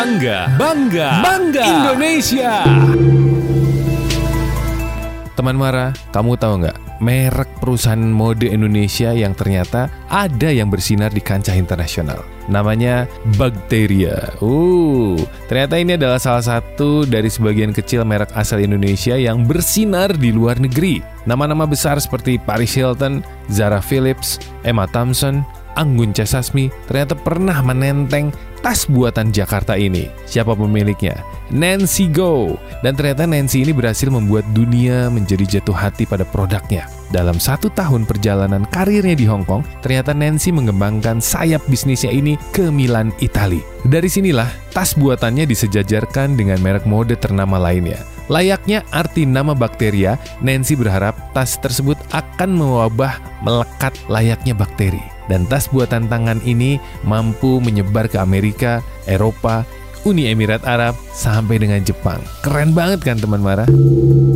Bangga, bangga, bangga Indonesia. Teman Mara, kamu tahu nggak merek perusahaan mode Indonesia yang ternyata ada yang bersinar di kancah internasional? Namanya Bacteria. Uh, ternyata ini adalah salah satu dari sebagian kecil merek asal Indonesia yang bersinar di luar negeri. Nama-nama besar seperti Paris Hilton, Zara Phillips, Emma Thompson, Anggun C. Sasmi ternyata pernah menenteng tas buatan Jakarta ini. Siapa pemiliknya? Nancy Go. Dan ternyata Nancy ini berhasil membuat dunia menjadi jatuh hati pada produknya. Dalam satu tahun perjalanan karirnya di Hong Kong, ternyata Nancy mengembangkan sayap bisnisnya ini ke Milan, Itali. Dari sinilah tas buatannya disejajarkan dengan merek mode ternama lainnya. Layaknya arti nama bakteria, Nancy berharap tas tersebut akan mewabah melekat layaknya bakteri. Dan tas buatan tangan ini mampu menyebar ke Amerika, Eropa, Uni Emirat Arab, sampai dengan Jepang. Keren banget kan teman Mara?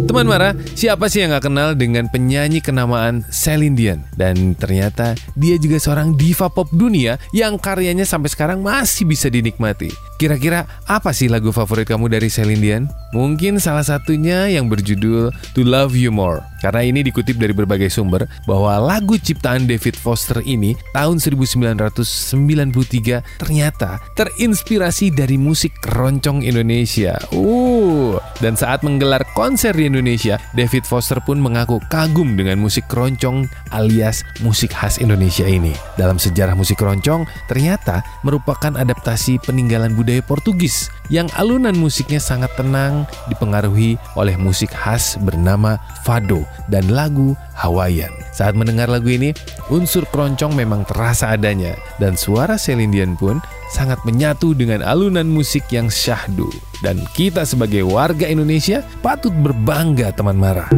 Teman Mara, siapa sih yang gak kenal dengan penyanyi kenamaan Celine Dion? Dan ternyata dia juga seorang diva pop dunia yang karyanya sampai sekarang masih bisa dinikmati. Kira-kira apa sih lagu favorit kamu dari Celine Dion? Mungkin salah satunya yang berjudul To Love You More. Karena ini dikutip dari berbagai sumber bahwa lagu ciptaan David Foster ini tahun 1993 ternyata terinspirasi dari musik keroncong Indonesia. Uh, dan saat menggelar konser di Indonesia, David Foster pun mengaku kagum dengan musik keroncong alias musik khas Indonesia ini. Dalam sejarah musik keroncong, ternyata merupakan adaptasi peninggalan budaya Portugis yang alunan musiknya sangat tenang dipengaruhi oleh musik khas bernama fado dan lagu Hawaiian. Saat mendengar lagu ini, unsur keroncong memang terasa adanya dan suara Celine Dion pun sangat menyatu dengan alunan musik yang syahdu. Dan kita sebagai warga Indonesia patut berbangga teman Mara.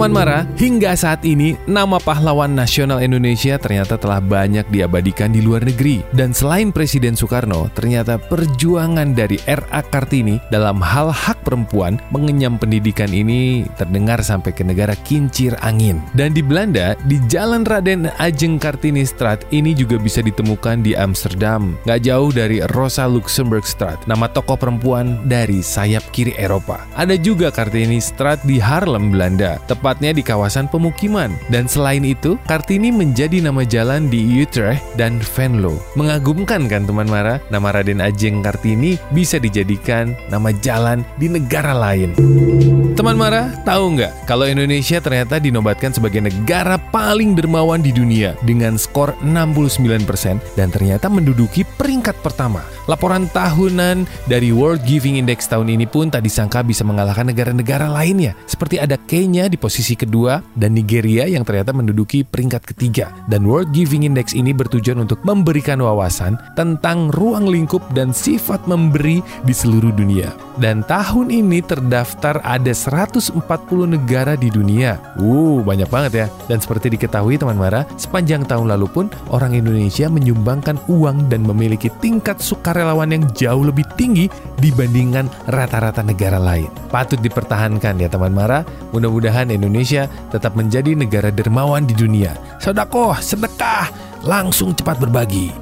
Teman Mara, hingga saat ini nama pahlawan nasional Indonesia ternyata telah banyak diabadikan di luar negeri. Dan selain Presiden Soekarno, ternyata perjuangan dari R.A. Kartini dalam hal hak perempuan mengenyam pendidikan ini terdengar sampai ke negara kincir angin. Dan di Belanda, di Jalan Raden Ajeng Kartini Straat ini juga bisa ditemukan di Amsterdam. Gak jauh dari Rosa Luxemburg Straat, nama tokoh perempuan dari sayap kiri Eropa. Ada juga Kartini Straat di Harlem, Belanda, tepatnya di kawasan pemukiman. Dan selain itu, Kartini menjadi nama jalan di Utrecht dan Venlo. Mengagumkan kan teman Mara? Nama Raden Ajeng Kartini bisa dijadikan nama jalan di negara lain. Teman Mara, tahu nggak kalau Indonesia ternyata dinobatkan sebagai negara paling dermawan di dunia dengan skor 69% dan ternyata menduduki peringkat pertama. Laporan tahunan dari World Giving Index tahun ini pun tak disangka bisa mengalahkan negara-negara lainnya, seperti ada Kenya di posisi kedua dan Nigeria yang ternyata menduduki peringkat ketiga. Dan World Giving Index ini bertujuan untuk memberikan wawasan tentang ruang lingkup dan sifat memberi di seluruh dunia. Dan tahun ini terdaftar ada 140 negara di dunia. Uh, banyak banget ya. Dan seperti diketahui teman Mara, sepanjang tahun lalu pun orang Indonesia menyumbangkan uang dan memiliki tingkat sukarelawan yang jauh lebih tinggi dibandingkan rata-rata negara lain. Patut dipertahankan ya teman Mara. Mudah-mudahan Indonesia tetap menjadi negara dermawan di dunia. Sodakoh, sedekah, langsung cepat berbagi.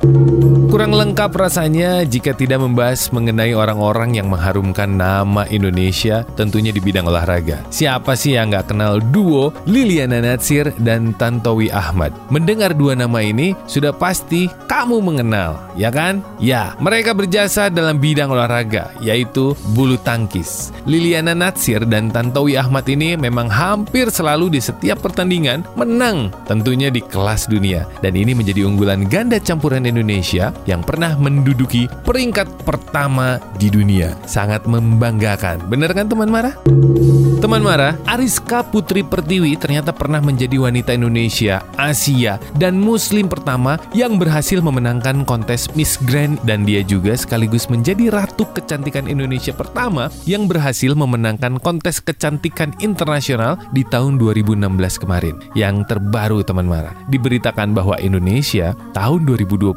Kurang lengkap rasanya jika tidak membahas mengenai orang-orang yang mengharumkan nama Indonesia tentunya di bidang olahraga. Siapa sih yang nggak kenal duo Liliana Natsir dan Tantowi Ahmad? Mendengar dua nama ini sudah pasti kamu mengenal, ya kan? Ya, mereka berjasa dalam bidang olahraga, yaitu bulu tangkis. Liliana Natsir dan Tantowi Ahmad ini memang hampir selalu di setiap pertandingan menang, tentunya di kelas dunia. Dan ini menjadi unggulan ganda campuran Indonesia yang pernah menduduki peringkat pertama di dunia. Sangat membanggakan. Bener kan teman Mara? Teman Mara, Ariska Putri Pertiwi ternyata pernah menjadi wanita Indonesia, Asia, dan Muslim pertama yang berhasil memenangkan kontes Miss Grand dan dia juga sekaligus menjadi ratu kecantikan Indonesia pertama yang berhasil memenangkan kontes kecantikan internasional di tahun 2016 kemarin. Yang terbaru teman Mara, diberitakan bahwa Indonesia tahun 2022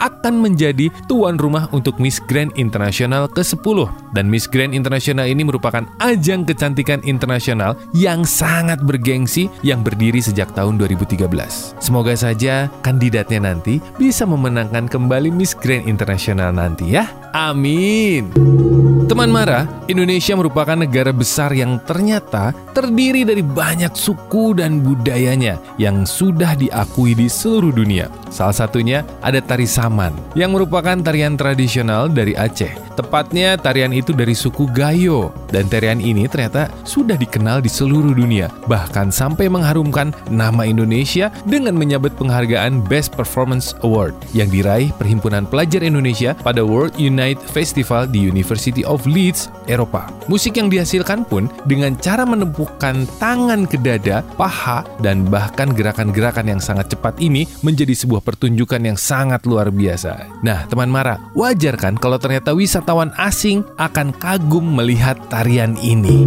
akan menjadi tuan rumah untuk Miss Grand Internasional ke-10 dan Miss Grand Internasional ini merupakan ajang kecantikan internasional yang sangat bergengsi yang berdiri sejak tahun 2013. Semoga saja kandidatnya nanti bisa memenangkan kembali Miss Grand Internasional nanti ya. Amin. Teman Mara, Indonesia merupakan negara besar yang ternyata terdiri dari banyak suku dan budayanya yang sudah diakui di seluruh dunia. Salah satunya ada tari saman, yang merupakan tarian tradisional dari Aceh. Tepatnya tarian itu dari suku Gayo, dan tarian ini ternyata sudah dikenal di seluruh dunia, bahkan sampai mengharumkan nama Indonesia dengan menyabet penghargaan Best Performance Award yang diraih Perhimpunan Pelajar Indonesia pada World Unite Festival di University of Leeds, Eropa. Musik yang dihasilkan pun dengan cara menempukkan tangan ke dada, paha, dan bahkan gerakan-gerakan yang sangat cepat ini menjadi sebuah pertunjukan yang sangat luar biasa. Nah, teman Mara, wajar kan kalau ternyata wisatawan asing akan kagum melihat tarian ini?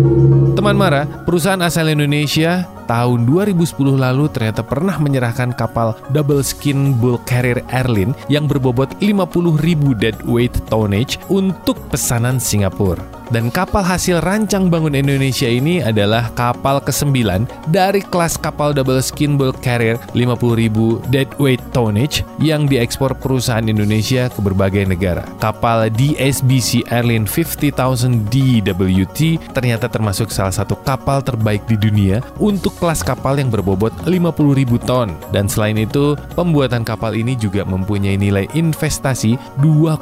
Teman Mara, perusahaan asal Indonesia tahun 2010 lalu ternyata pernah menyerahkan kapal double skin bull carrier Airline yang berbobot 50.000 deadweight tonnage untuk pesanan Singapura. Dan kapal hasil rancang bangun Indonesia ini adalah kapal ke-9 dari kelas kapal double skin bulk carrier 50.000 deadweight tonnage yang diekspor perusahaan Indonesia ke berbagai negara. Kapal DSBC Airline 50,000 DWT ternyata termasuk salah satu kapal terbaik di dunia untuk kelas kapal yang berbobot 50.000 ton. Dan selain itu, pembuatan kapal ini juga mempunyai nilai investasi 2,2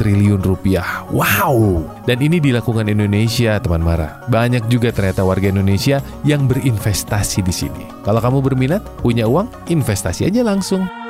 triliun rupiah. Wow! Dan ini dilakukan Indonesia, teman Mara. Banyak juga ternyata warga Indonesia yang berinvestasi di sini. Kalau kamu berminat, punya uang, investasi aja langsung.